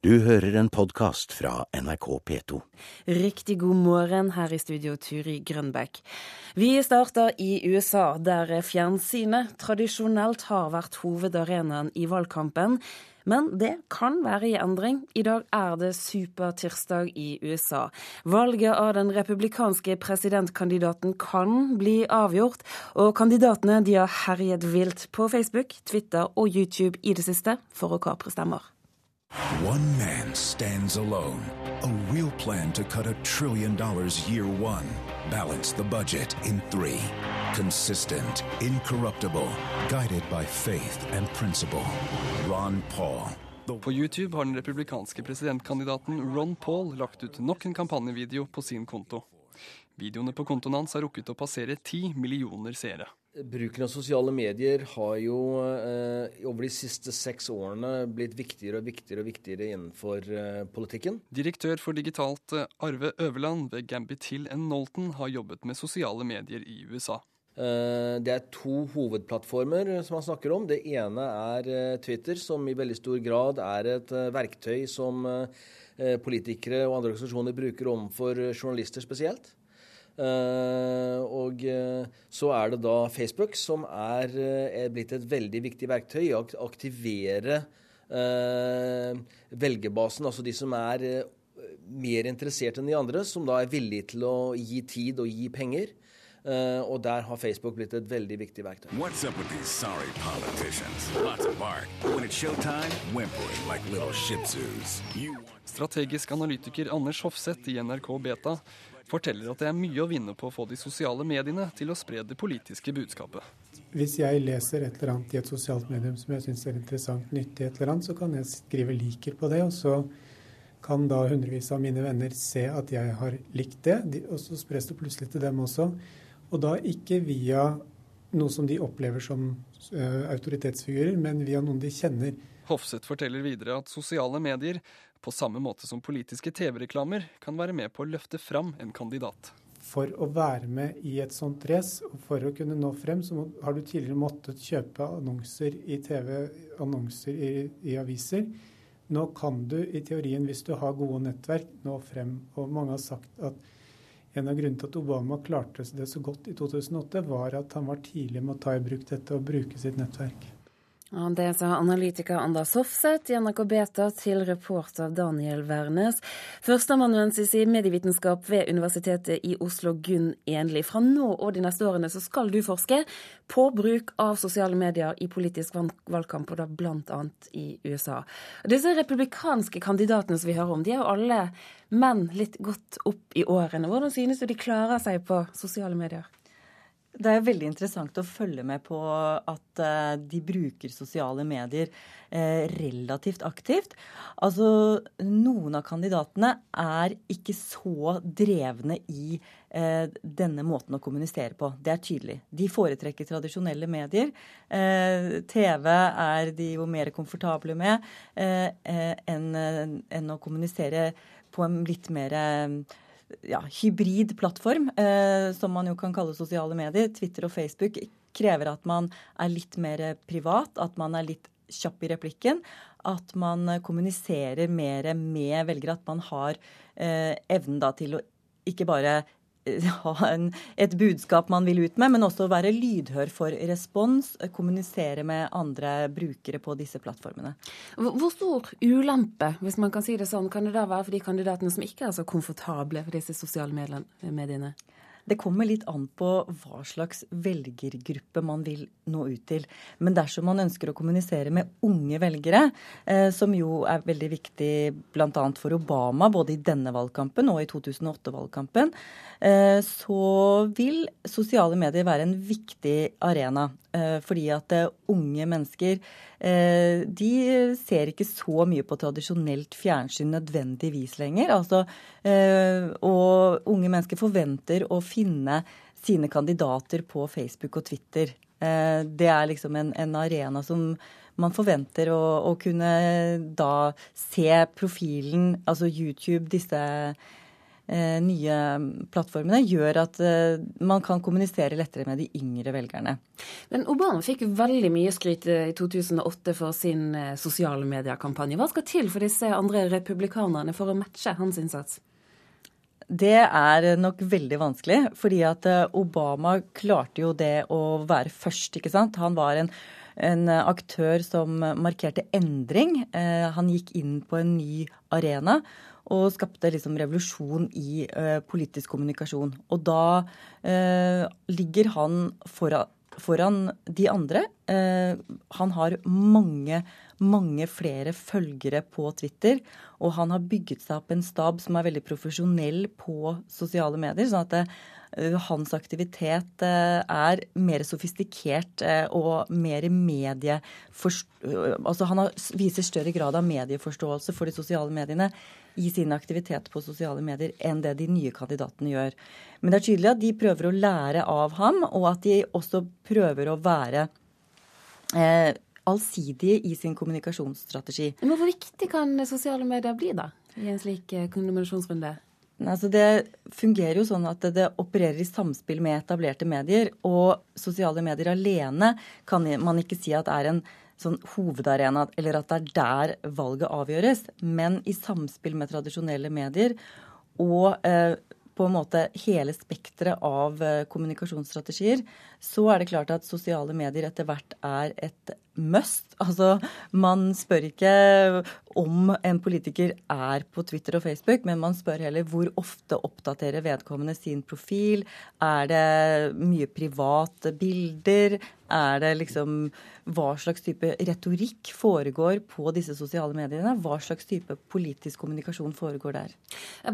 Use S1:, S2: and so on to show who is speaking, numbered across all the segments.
S1: Du hører en podkast fra NRK P2.
S2: Riktig god morgen her i studio, Turi Grønbekk. Vi starter i USA, der fjernsynet tradisjonelt har vært hovedarenaen i valgkampen. Men det kan være i endring. I dag er det supertirsdag i USA. Valget av den republikanske presidentkandidaten kan bli avgjort, og kandidatene de har herjet vilt på Facebook, Twitter og YouTube i det siste for å kapre stemmer.
S3: One man stands alone. A real plan to cut a trillion dollars year one. Balance the budget in three. Consistent, incorruptible, guided by faith and principle. Ron Paul.
S4: På YouTube har den republikanske presidentkandidaten Ron Paul lagt ut nok en kampanjevideo på sin konto. Videoene på kontoen hans har rukket å passere ti millioner seere.
S5: Bruken av sosiale medier har jo eh, over de siste seks årene blitt viktigere og viktigere og viktigere innenfor eh, politikken.
S4: Direktør for digitalt eh, Arve Øverland ved Gambit Hill Knowlton har jobbet med sosiale medier i USA.
S5: Eh, det er to hovedplattformer som han snakker om. Det ene er eh, Twitter, som i veldig stor grad er et eh, verktøy som politikere og andre organisasjoner bruker overfor journalister spesielt. Uh, og uh, så er det da Facebook, som er, uh, er, blitt et veldig viktig verktøy i å aktivere velgerbasen, altså de som er mer interessert enn de andre, som da er villige til å gi tid og gi penger. og der har Facebook blitt et veldig viktig verktøy.
S3: What's up with these sorry politicians? Lots of bark. When it's showtime, whimpering like little shih tzus.
S4: Strategisk analytiker Anders Hofseth i NRK Beta forteller at det er mye å vinne på å få de sosiale mediene til å spre det politiske budskapet.
S6: Hvis jeg leser et eller annet i et sosialt medium som jeg syns er interessant, nyttig, et eller annet, så kan jeg skrive 'liker' på det. Og så kan da hundrevis av mine venner se at jeg har likt det, og så spres det plutselig til dem også. Og da ikke via noe som de opplever som autoritetsfigurer, men via noen de kjenner.
S4: Hofseth forteller videre at sosiale medier på samme måte som politiske TV-reklamer kan være med på å løfte fram en kandidat.
S6: For å være med i et sånt race, og for å kunne nå frem, så har du tidligere måttet kjøpe annonser i TV, annonser i, i aviser. Nå kan du i teorien, hvis du har gode nettverk, nå frem. Og mange har sagt at en av grunnene til at Obama klarte det så godt i 2008, var at han var tidlig med å ta i bruk dette og bruke sitt nettverk.
S2: Ja, det sa analytiker Anders Hofseth i NRK Beta til reporter Daniel Wærnes. Førsteamanuensis i medievitenskap ved Universitetet i Oslo, Gunn Enli. Fra nå og de neste årene så skal du forske på bruk av sosiale medier i politisk valgkamp, og da bl.a. i USA. Disse republikanske kandidatene som vi hører om, de er jo alle menn litt godt opp i årene. Hvordan synes du de klarer seg på sosiale medier?
S7: Det er veldig interessant å følge med på at uh, de bruker sosiale medier uh, relativt aktivt. Altså, noen av kandidatene er ikke så drevne i uh, denne måten å kommunisere på. Det er tydelig. De foretrekker tradisjonelle medier. TV er de jo mer komfortable med enn å kommunisere på en litt mer ja, hybrid plattform, eh, som man jo kan kalle sosiale medier, Twitter og Facebook, krever at man er litt mer privat, at man er litt kjapp i replikken. At man kommuniserer mer med velgere. At man har eh, evnen da til å ikke bare ha en, et budskap man vil ut med, men også være lydhør for respons, kommunisere med andre brukere på disse plattformene.
S2: Hvor stor ulempe, hvis man kan si det sånn, kan det da være for de kandidatene som ikke er så komfortable for disse sosiale mediene?
S7: Det kommer litt an på hva slags velgergruppe man vil nå ut til. Men dersom man ønsker å kommunisere med unge velgere, eh, som jo er veldig viktig bl.a. for Obama, både i denne valgkampen og i 2008-valgkampen, eh, så vil sosiale medier være en viktig arena. Eh, fordi at unge mennesker de ser ikke så mye på tradisjonelt fjernsyn nødvendigvis lenger. Altså, og unge mennesker forventer å finne sine kandidater på Facebook og Twitter. Eh, det er liksom en, en arena som man forventer å, å, kunne da se profilen, altså YouTube, disse eh, nye plattformene gjør at eh, man kan kommunisere lettere med de yngre velgerne.
S2: Men Obama fikk veldig mye skryt i 2008 for sin sosiale mediekampanje. Hva skal til for disse andre republikanerne for å matche hans innsats?
S7: Det er nok veldig vanskelig, fordi at Obama klarte jo det å være først, ikke sant. Han var en en aktør som markerte endring. Eh, han gikk inn på en ny arena og skapte liksom revolusjon i uh, politisk kommunikasjon. Og da uh, ligger han foran, foran de andre. Uh, han har mange, mange flere følgere på Twitter. Og han har bygget seg opp en stab som er veldig profesjonell på sosiale medier. sånn at det, Eh, hans aktivitet eh, er mer sofistikert eh, og mer medie... Altså han viser større grad av medieforståelse for de sosiale mediene i sin aktivitet på sosiale medier enn det de nye kandidatene gjør. Men det er tydelig at de prøver å lære av ham, og at de også prøver å være eh, allsidige i sin kommunikasjonsstrategi.
S2: Men Hvor viktig kan sosiale medier bli da, i en slik kombinasjonsrunde?
S7: Altså det fungerer jo sånn at det opererer i samspill med etablerte medier. Og sosiale medier alene kan man ikke si at er en sånn hovedarena, eller at det er der valget avgjøres. Men i samspill med tradisjonelle medier og eh, på en måte hele spekteret av eh, kommunikasjonsstrategier, så er det klart at sosiale medier etter hvert er et must. Altså, man spør ikke om en politiker er på Twitter og Facebook, men man spør heller hvor ofte oppdaterer vedkommende sin profil. Er det mye private bilder? Er det liksom Hva slags type retorikk foregår på disse sosiale mediene? Hva slags type politisk kommunikasjon foregår der?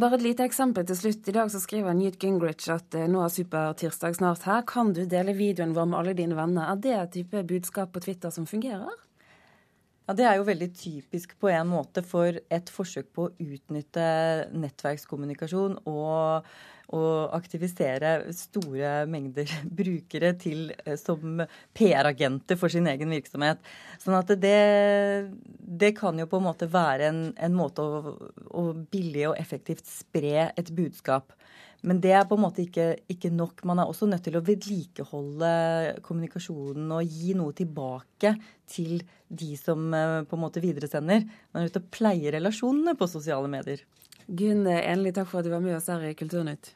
S2: Bare et lite eksempel til slutt. I dag så skriver Newt Gingrich at eh, nå er supertirsdag snart her. Kan du dele videoen vår med alle dine venner? Er det et type budskap på Twitter som fungerer?
S7: Ja, Det er jo veldig typisk på en måte for et forsøk på å utnytte nettverkskommunikasjon og, og aktivisere store mengder brukere til, eh, som PR-agenter for sin egen virksomhet. Sånn at det, det kan jo på en måte være en, en måte å, å billig og effektivt spre et budskap men det er på en måte ikke, ikke, nok. Man er også nødt til å vedlikeholde kommunikasjonen og gi noe tilbake til de som eh, på en måte videresender. Man er ute og pleier relasjonene på sosiale medier.
S2: Gunn, endelig takk for at du var med oss her i Kulturnytt.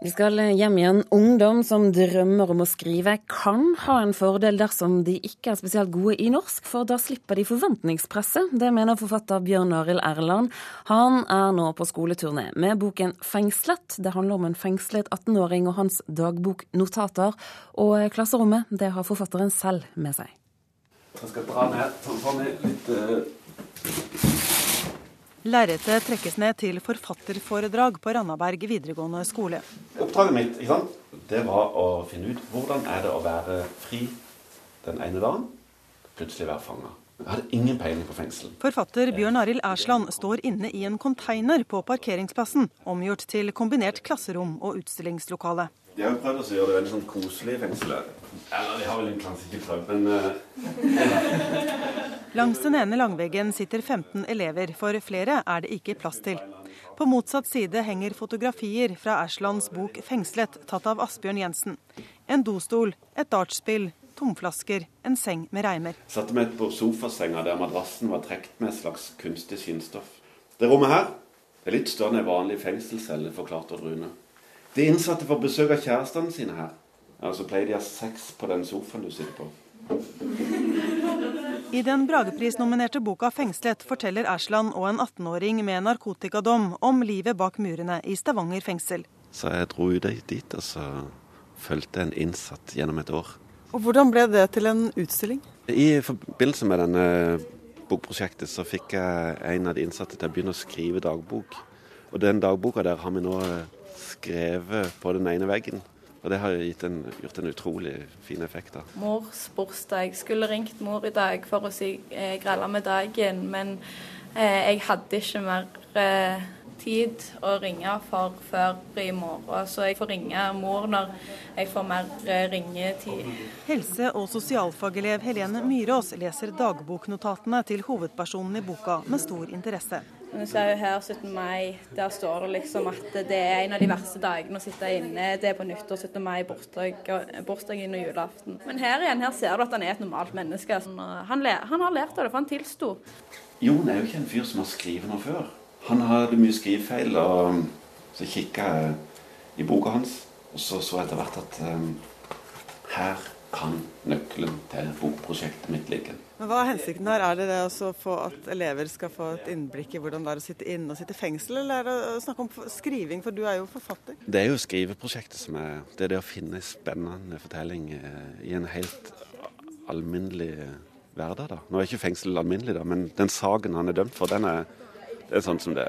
S2: Vi skal hjem igjen. Ungdom som drømmer om å skrive, kan ha en fordel dersom de ikke er spesielt gode i norsk, for da slipper de forventningspresset. Det mener forfatter Bjørn Arild Erland. Han er nå på skoleturné med boken 'Fengslet'. Det handler om en fengslet 18-åring og hans dagboknotater. Og klasserommet, det har forfatteren selv med seg.
S8: Jeg skal dra ned sånn litt uh
S9: Lerretet trekkes ned til forfatterforedrag på Randaberg videregående skole.
S8: Oppdraget mitt det var å finne ut hvordan er det å være fri den ene dagen, plutselig være fanga. Jeg hadde ingen peiling på fengsel.
S9: Forfatter Bjørn Arild Ersland står inne i en konteiner på parkeringsplassen, omgjort til kombinert klasserom og utstillingslokale.
S8: De har prøvd å gjøre det veldig sånn koselig i fengselet. Eller de har vel kanskje ikke prøvd, men uh...
S9: Langs den ene langveggen sitter 15 elever, for flere er det ikke plass til. På motsatt side henger fotografier fra Erslands bok 'Fengslet', tatt av Asbjørn Jensen. En dostol, et dartspill, tomflasker, en seng med reimer.
S8: Satte meg på sofasenga der madrassen var trukket med et slags kunstig skinnstoff. Det rommet her er litt større enn en vanlig fengselscelle, forklarte Rune. De innsatte får besøk av kjærestene sine her. Ja, Så pleier de å ha sex på den sofaen du sitter på.
S9: I den Bragepris-nominerte boka 'Fengslet' forteller Ersland og en 18-åring med narkotikadom om livet bak murene i Stavanger fengsel.
S8: Så jeg dro ut dit og så fulgte en innsatt gjennom et år.
S9: Og Hvordan ble det til en utstilling?
S8: I forbindelse med denne bokprosjektet så fikk jeg en av de innsatte til å begynne å skrive dagbok. Og den dagboka der har vi nå skrevet på den ene veggen. Og det har en, gjort en utrolig fin effekt. da.
S10: Mors bursdag. Skulle ringt mor i dag for å si eh, gralla med dagen, men eh, jeg hadde ikke mer eh, tid å ringe for før i morgen, så jeg får ringe mor når jeg får mer eh, ringetid.
S9: Helse- og sosialfagelev Helene Myrås leser dagboknotatene til hovedpersonen i boka med stor interesse.
S10: Men ser jo her 17. mai, der står det liksom at det er en av de verste dagene å sitte inne. Det er på nyttår, 17. mai, bursdagen og julaften. Men her igjen, her ser du at han er et normalt menneske. Han, han har lært av det, for han tilsto.
S8: Jon er jo ikke en fyr som har skrevet noe før. Han hadde mye skrivefeil, og så kikka jeg i boka hans, og så så jeg etter hvert at um, her kan nøkkelen til bokprosjektet mitt ligge.
S9: Men Hva er hensikten her? Er det det å få at elever skal få et innblikk i hvordan det er å sitte inne og sitte i fengsel, eller er det å snakke om skriving, for du er jo forfatter?
S8: Det er jo skriveprosjektet som er Det er det å finne en spennende fortelling eh, i en helt alminnelig hverdag. da. Nå er ikke fengsel alminnelig, da, men den saken han er dømt for, den er det er sånn som det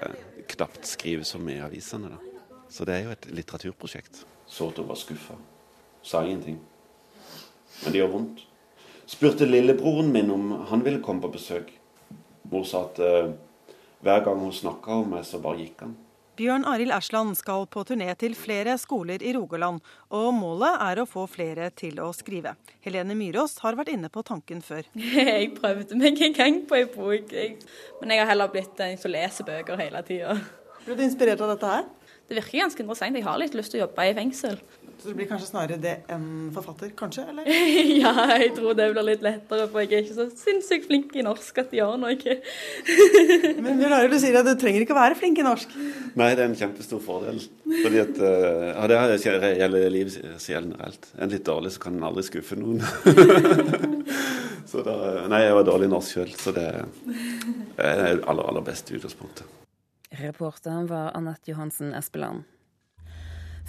S8: knapt skrives om i avisene. da. Så det er jo et litteraturprosjekt. Soto var skuffa. Sa ingenting. Men det gjør vondt. Spurte lillebroren min om han ville komme på besøk. Mor sa at uh, hver gang hun snakka om meg, så bare gikk han.
S9: Bjørn Arild Ersland skal på turné til flere skoler i Rogaland, og målet er å få flere til å skrive. Helene Myrås har vært inne på tanken før.
S10: Jeg prøvde meg en gang på ei bok, men jeg har heller blitt en som leser bøker hele tida.
S9: Ble du inspirert av dette her?
S10: Det virker ganske interessant. Jeg har litt lyst til å jobbe i fengsel.
S9: Så det blir kanskje snarere det enn forfatter, kanskje? eller?
S10: ja, jeg tror det blir litt lettere, for jeg er ikke så sinnssykt flink i norsk at jeg gjør noe.
S9: Men du sier at du trenger ikke å være flink i norsk?
S8: Nei, det er en kjempestor fordel. Fordi at, uh, ja, Det gjelder livet generelt. En litt dårlig, så kan en aldri skuffe noen. så da, Nei, jeg var dårlig i norsk sjøl, så det er det aller, aller beste utgangspunktet.
S2: Reporteren var Anette Johansen Espeland.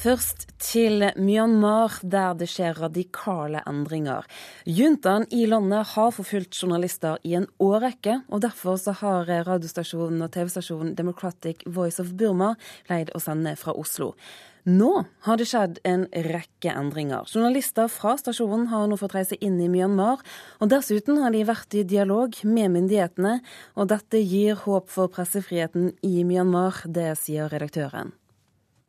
S2: Først til Myanmar, der det skjer radikale endringer. Juntaen i landet har forfulgt journalister i en årrekke, og derfor så har radiostasjonen og TV-stasjonen Democratic Voice of Burma pleid å sende fra Oslo. Nå har det skjedd en rekke endringer. Journalister fra stasjonen har nå fått reise inn i Myanmar, og dessuten har de vært i dialog med myndighetene, og dette gir håp for pressefriheten i Myanmar, det sier redaktøren.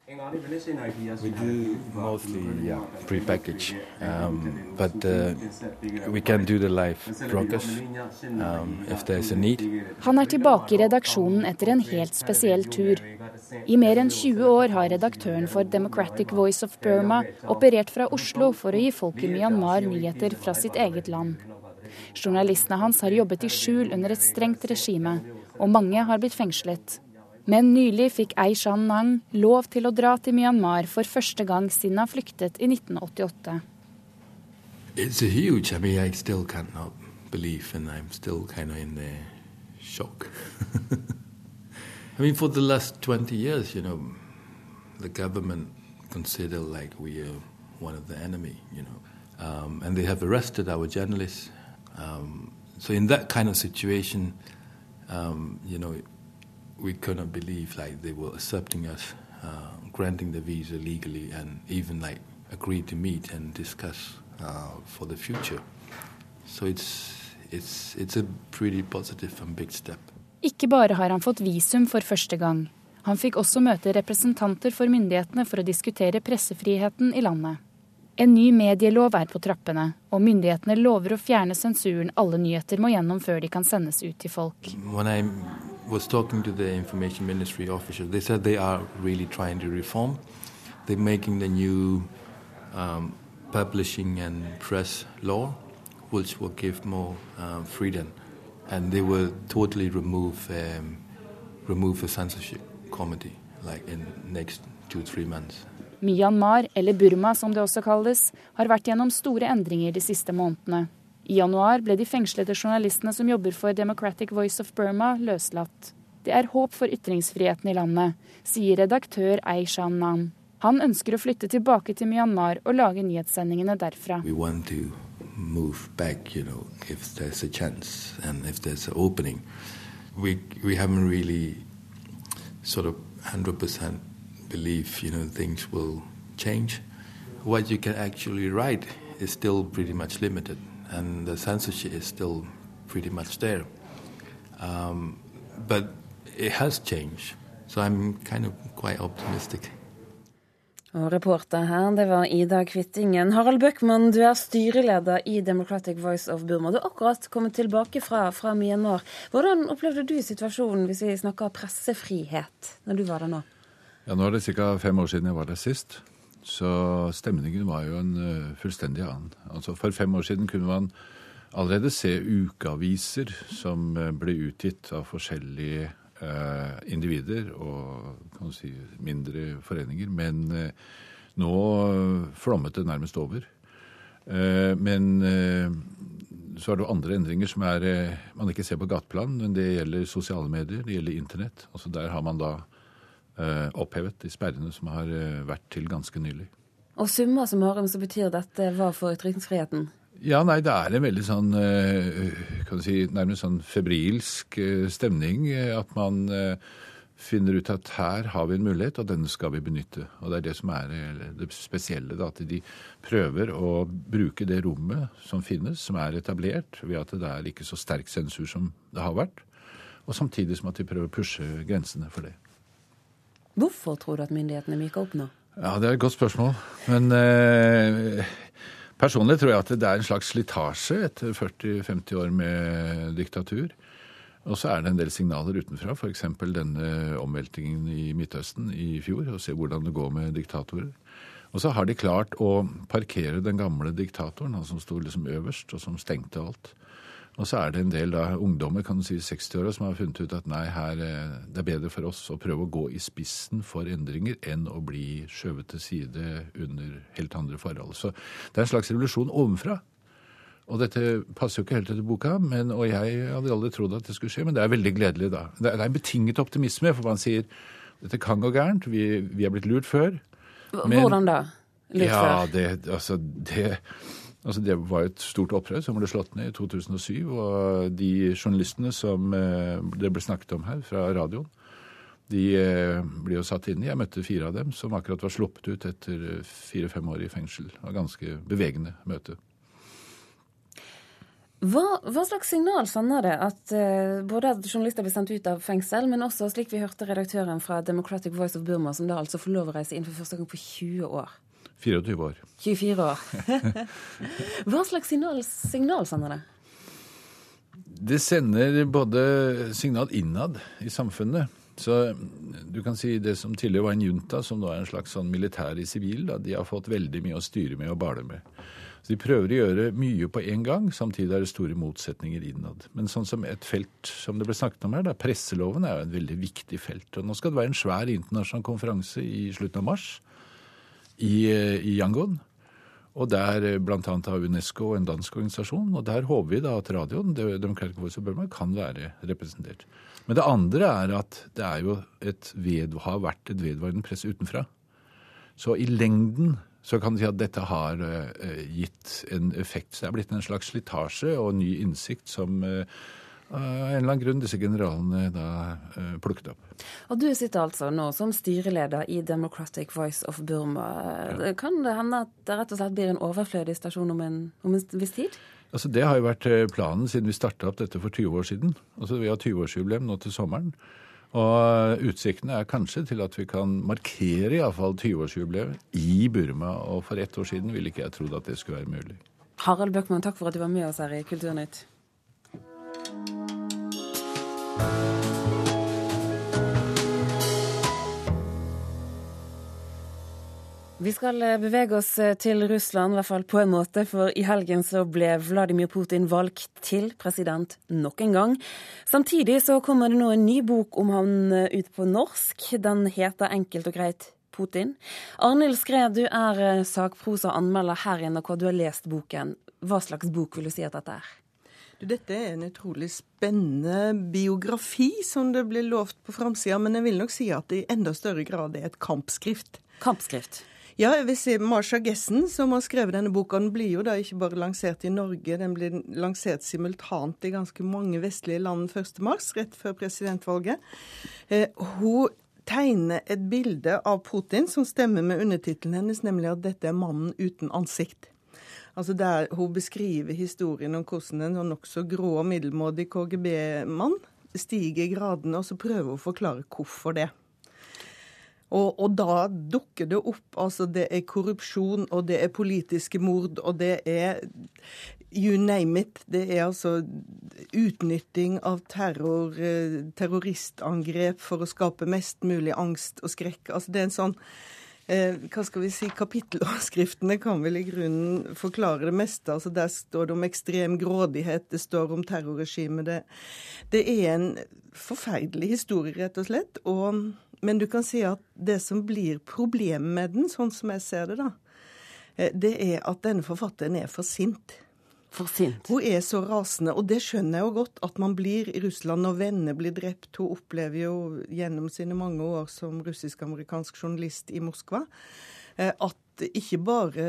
S11: We do mostly yeah, pre-package, um, but uh, we can do the live broadcast um, if there's a need.
S12: Han er tilbake i redaksjonen etter en helt spesiell tur. I mer enn 20 år har redaktøren for Democratic Voice of Burma operert fra Oslo for å gi folk i Myanmar nyheter fra sitt eget land. Journalistene hans har jobbet i skjul under et strengt regime, og mange har blitt fengslet. Men nylig fikk Aishan Nang lov til å dra til Myanmar for første gang siden han flyktet i 1988.
S11: It's huge. I mean, I still cannot believe, and I'm still. I mean, for the last 20 years, you know, the government consider like we are one of the enemy, you know, um, and they have arrested our journalists. Um, so in that kind of situation, um, you know, we couldn't believe like they were accepting us, uh, granting the visa legally, and even like agreed to meet and discuss uh, for the future. So it's it's it's a pretty positive and big step.
S12: Ikke bare har han fått visum for første gang. Han fikk også møte representanter for myndighetene for å diskutere pressefriheten i landet. En ny medielov er på trappene, og myndighetene lover å fjerne sensuren alle nyheter må gjennom før de kan sendes ut til folk.
S11: When I was talking to the information ministry officials. They said they are really trying to reform. They're making the new um, publishing and press law, which will give more uh, freedom, and they will totally remove um, remove the censorship committee, like in next two three months.
S12: Myanmar, eller Burma som det også kalles, har vært gjennom store endringer de siste månedene. I januar ble de fengslede journalistene som jobber for Democratic Voice of Burma, løslatt. Det er håp for ytringsfriheten i landet, sier redaktør Aishan Nam. Han ønsker å flytte tilbake til Myanmar og lage nyhetssendingene derfra.
S11: Back, you know, chance. We, we really sort of 100% believe, you know, things will change. What you can actually write is still pretty much limited and the censorship is still pretty much there. Um, but it has changed So I'm kind of quite optimistic.
S2: Og reporter her, det var Ida Kvittingen. Harald Bøckmann, du er styreleder i Democratic Voice of Burma. Du har akkurat kommet tilbake fra, fra Myanmar. Hvordan opplevde du situasjonen hvis vi snakker pressefrihet, når du var der nå?
S13: Ja, Nå er det ca. fem år siden jeg var der sist. Så stemningen var jo en uh, fullstendig annen. Altså For fem år siden kunne man allerede se ukeaviser som uh, ble utgitt av forskjellige uh, individer og kan si, mindre foreninger. Men nå flommet det nærmest over. men så er det jo andre endringer som er, man ikke ser på gateplan, men det gjelder sosiale medier, det gjelder internett. Altså Der har man da Eh, opphevet, de sperrene som har eh, vært til ganske nylig.
S2: Og summa summarum så betyr dette hva for ytringsfriheten?
S13: Ja, nei, det er en veldig sånn eh, kan du si, nærmest sånn febrilsk stemning. At man finner ut at her har vi en mulighet, og denne skal vi benytte. Og det er det som er det spesielle. Da, at de prøver å bruke det rommet som finnes, som er etablert, ved at det er ikke så sterk sensur som det har vært. Og samtidig som at de prøver å pushe grensene for det.
S2: Hvorfor tror du at myndighetene myker opp nå?
S13: Ja, Det er et godt spørsmål. Men eh, personlig tror jeg at det er en slags slitasje etter 40-50 år med diktatur. Og så er det en del signaler utenfra, f.eks. denne omveltingen i Midtøsten i fjor, og se hvordan det går med diktatorer. Og så har de klart å parkere den gamle diktatoren, han som sto liksom øverst, og som stengte alt. Og så er det en del da, ungdommer kan du si 60-åra som har funnet ut at nei, her, eh, det er bedre for oss å prøve å gå i spissen for endringer enn å bli skjøvet til side under helt andre forhold. Så det er en slags revolusjon ovenfra. Og dette passer jo ikke helt etter boka, men, og jeg hadde aldri trodd at det skulle skje, men det er veldig gledelig da. Det er en betinget optimisme, for man sier dette kan gå gærent, vi, vi er blitt lurt før.
S2: Men, Hvordan da?
S13: Lurt ja, før? Det, altså, det Altså Det var et stort opprør som ble slått ned i 2007. Og de journalistene som eh, det ble snakket om her fra radioen, de eh, ble jo satt inn. Jeg møtte fire av dem som akkurat var sluppet ut etter fire-fem år i fengsel. Det var ganske bevegende møte.
S2: Hva, hva, slags signal sender det at uh, både at journalister blir sendt ut av fengsel, men også slik vi hørte redaktøren fra Democratic Voice of Burma, som da altså får lov å reise inn for første gang på 20 år?
S13: 24 år.
S2: 24 år. Hva slags signal, signal sender det?
S13: Det sender både signal innad i samfunnet. Så du kan si det som tidligere var en junta, som nå er en slags sånn militær i sivil, de har fått veldig mye å styre med og bale med. Så De prøver å gjøre mye på en gang, samtidig er det store motsetninger innad. Men sånn som et felt som det ble snakket om her, da, presseloven er jo en veldig viktig felt. Og Nå skal det være en svær internasjonal konferanse i slutten av mars i, i Yangon. Og der eh, bl.a. av UNESCO en dansk organisasjon. Og der håper vi da at radioen Democratic Voice of Burma, kan være representert. Men det andre er at det er jo et ved, har vært et vedvarende press utenfra. Så i lengden så kan du si at dette har uh, gitt en effekt. Så det er blitt en slags slitasje og ny innsikt som uh, av en eller annen grunn disse generalene da uh, plukket opp.
S2: Og Du sitter altså nå som styreleder i Democratic Voice of Burma. Ja. Kan det hende at det rett og slett blir en overflødig stasjon om en, om en viss tid?
S13: Altså Det har jo vært eh, planen siden vi starta opp dette for 20 år siden. Altså Vi har 20-årsjubileum nå til sommeren. Og utsiktene er kanskje til at vi kan markere iallfall 20-årsjubileet i Burma. Og for ett år siden ville ikke jeg trodd at det skulle være mulig.
S2: Harald Bøckmann, takk for at du var med oss her i Kulturnytt. Vi skal eh, bevege oss eh, til Russland, i hvert fall på en måte. For i helgen så ble Vladimir Putin valgt til president nok en gang. Samtidig så kommer det nå en ny bok om han eh, ut på norsk. Den heter enkelt og greit Putin. Arnhild Skred, du er sakprosa-anmelder her i NRK. Du har lest boken. Hva slags bok vil du si at dette er?
S14: Dette er en utrolig spennende biografi, som det blir lovt på framsida. Men jeg vil nok si at det i enda større grad er et kampskrift.
S2: Kampskrift?
S14: Ja, jeg vil si Marsha Gessen, som har skrevet denne boka, den blir jo da ikke bare lansert i Norge, den blir lansert simultant i ganske mange vestlige land 1.3, rett før presidentvalget. Eh, hun tegner et bilde av Putin som stemmer med undertittelen hennes, nemlig at dette er mannen uten ansikt. Altså der Hun beskriver historien om hvordan en nokså grå og middelmådig KGB-mann stiger i gradene, og så prøver hun å forklare hvorfor det. Og, og, da dukker det opp altså det er korrupsjon, og det er politiske mord, og det er you name it. Det er altså utnytting av terror, eh, terroristangrep for å skape mest mulig angst og skrekk. Altså det er en sånn hva skal vi si, Kapitteloverskriftene kan vel i grunnen forklare det meste. altså Der står det om ekstrem grådighet, det står om terrorregimet. Det, det er en forferdelig historie, rett og slett. og men du kan si at det som blir problemet med den, sånn som jeg ser det, da, eh, det er at denne forfatteren er for sint.
S2: For sint?
S14: Hun er så rasende, og det skjønner jeg jo godt at man blir i Russland når venner blir drept. Hun opplever jo gjennom sine mange år som russisk-amerikansk journalist i Moskva eh, at ikke bare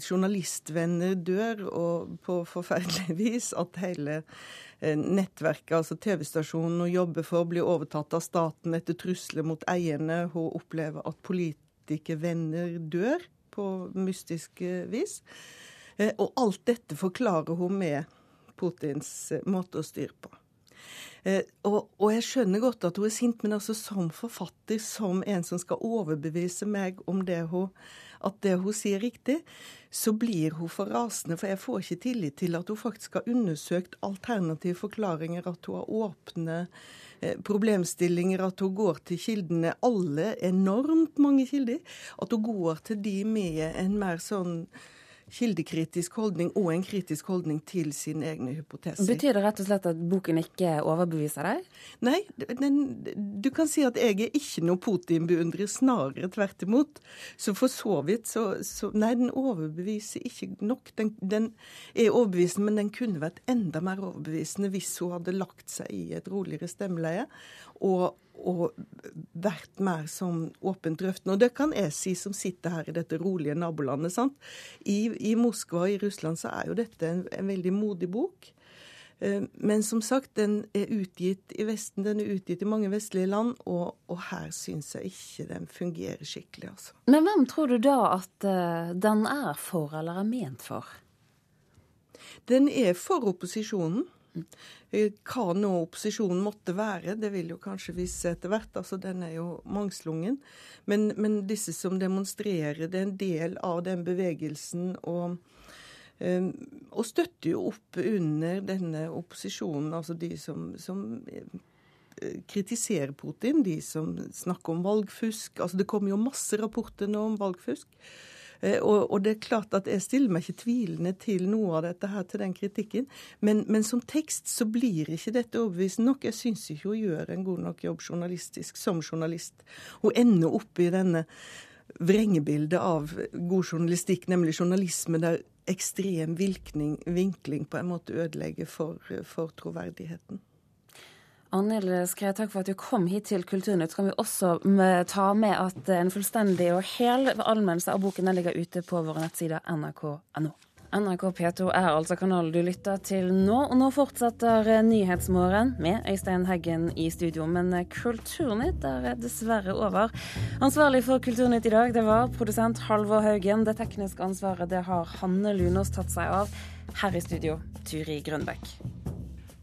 S14: journalistvenner dør og på forferdelig vis, at hele Eh, nettverket, altså TV-stasjonen hun jobber for, blir overtatt av staten etter trusler mot eierne. Hun opplever at politikervenner dør på mystisk vis. Eh, og alt dette forklarer hun med Putins eh, måte å styre på. Og, og, jeg skjønner godt at hun er sint, men altså som forfatter, som en som skal overbevise meg om det hun at det hun sier riktig, så blir hun for rasende. For jeg får ikke tillit til at hun faktisk har undersøkt alternative forklaringer, at hun har åpne eh, problemstillinger, at hun går til kildene, alle enormt mange kilder. At hun går til de med en mer sånn kildekritisk holdning og en kritisk holdning til sine egne hypoteser.
S2: Betyr det rett og slett at boken ikke overbeviser deg?
S14: Nei, den, du kan si at jeg er ikke noe Putin-beundrer, snarere tvert imot. Så for så vidt så, så Nei, den overbeviser ikke nok. Den, den, er overbevisende, men den kunne vært enda mer overbevisende hvis hun hadde lagt seg i et roligere stemmeleie. Og og vært mer sånn åpent drøftende. Og det kan jeg si som sitter her i dette rolige nabolandet. sant? I, i Moskva og i Russland så er jo dette en, en veldig modig bok. Eh, men som sagt, den er utgitt i Vesten, den er utgitt i mange vestlige land, og, og her syns jeg ikke den fungerer skikkelig, altså.
S2: Men hvem tror du da at uh, den er for, eller er ment for?
S14: Den er for opposisjonen. Eh, hva nå opposisjonen måtte være, det vil jo kanskje vise etter hvert. altså Den er jo mangslungen. Men, men, disse som demonstrerer, det er en del av den bevegelsen. og um, og støtter jo opp under denne opposisjonen, altså de som, som eh, kritiserer Putin, de som snakker om valgfusk. Altså Det kommer jo masse rapporter nå om valgfusk. Eh, og, og, det er klart at jeg stiller meg ikke tvilende til noe av dette her, til den kritikken. Men, men som tekst så blir ikke dette overbevisende nok. Jeg syns ikke hun gjør en god nok jobb journalistisk som journalist. Hun ender opp i denne vrengebildet av god journalistikk, nemlig journalisme der ekstrem vinkling, vinkling på en måte ødelegger for, for troverdigheten.
S2: Arnhild Skred, takk for at du kom hit til Kulturnytt. Så kan vi også ta med at en fullstendig og hel anmeldelse av boken ligger ute på våre nettsider nrk.no. NRK P2 er altså kanalen du lytter til nå, og nå fortsetter Nyhetsmorgen med Øystein Heggen i studio. Men Kulturnytt er dessverre over. Ansvarlig for Kulturnytt i dag, det var produsent Halvor Haugen. Det tekniske ansvaret det har Hanne Lunås tatt seg av. Her i studio, Turi Grønbekk.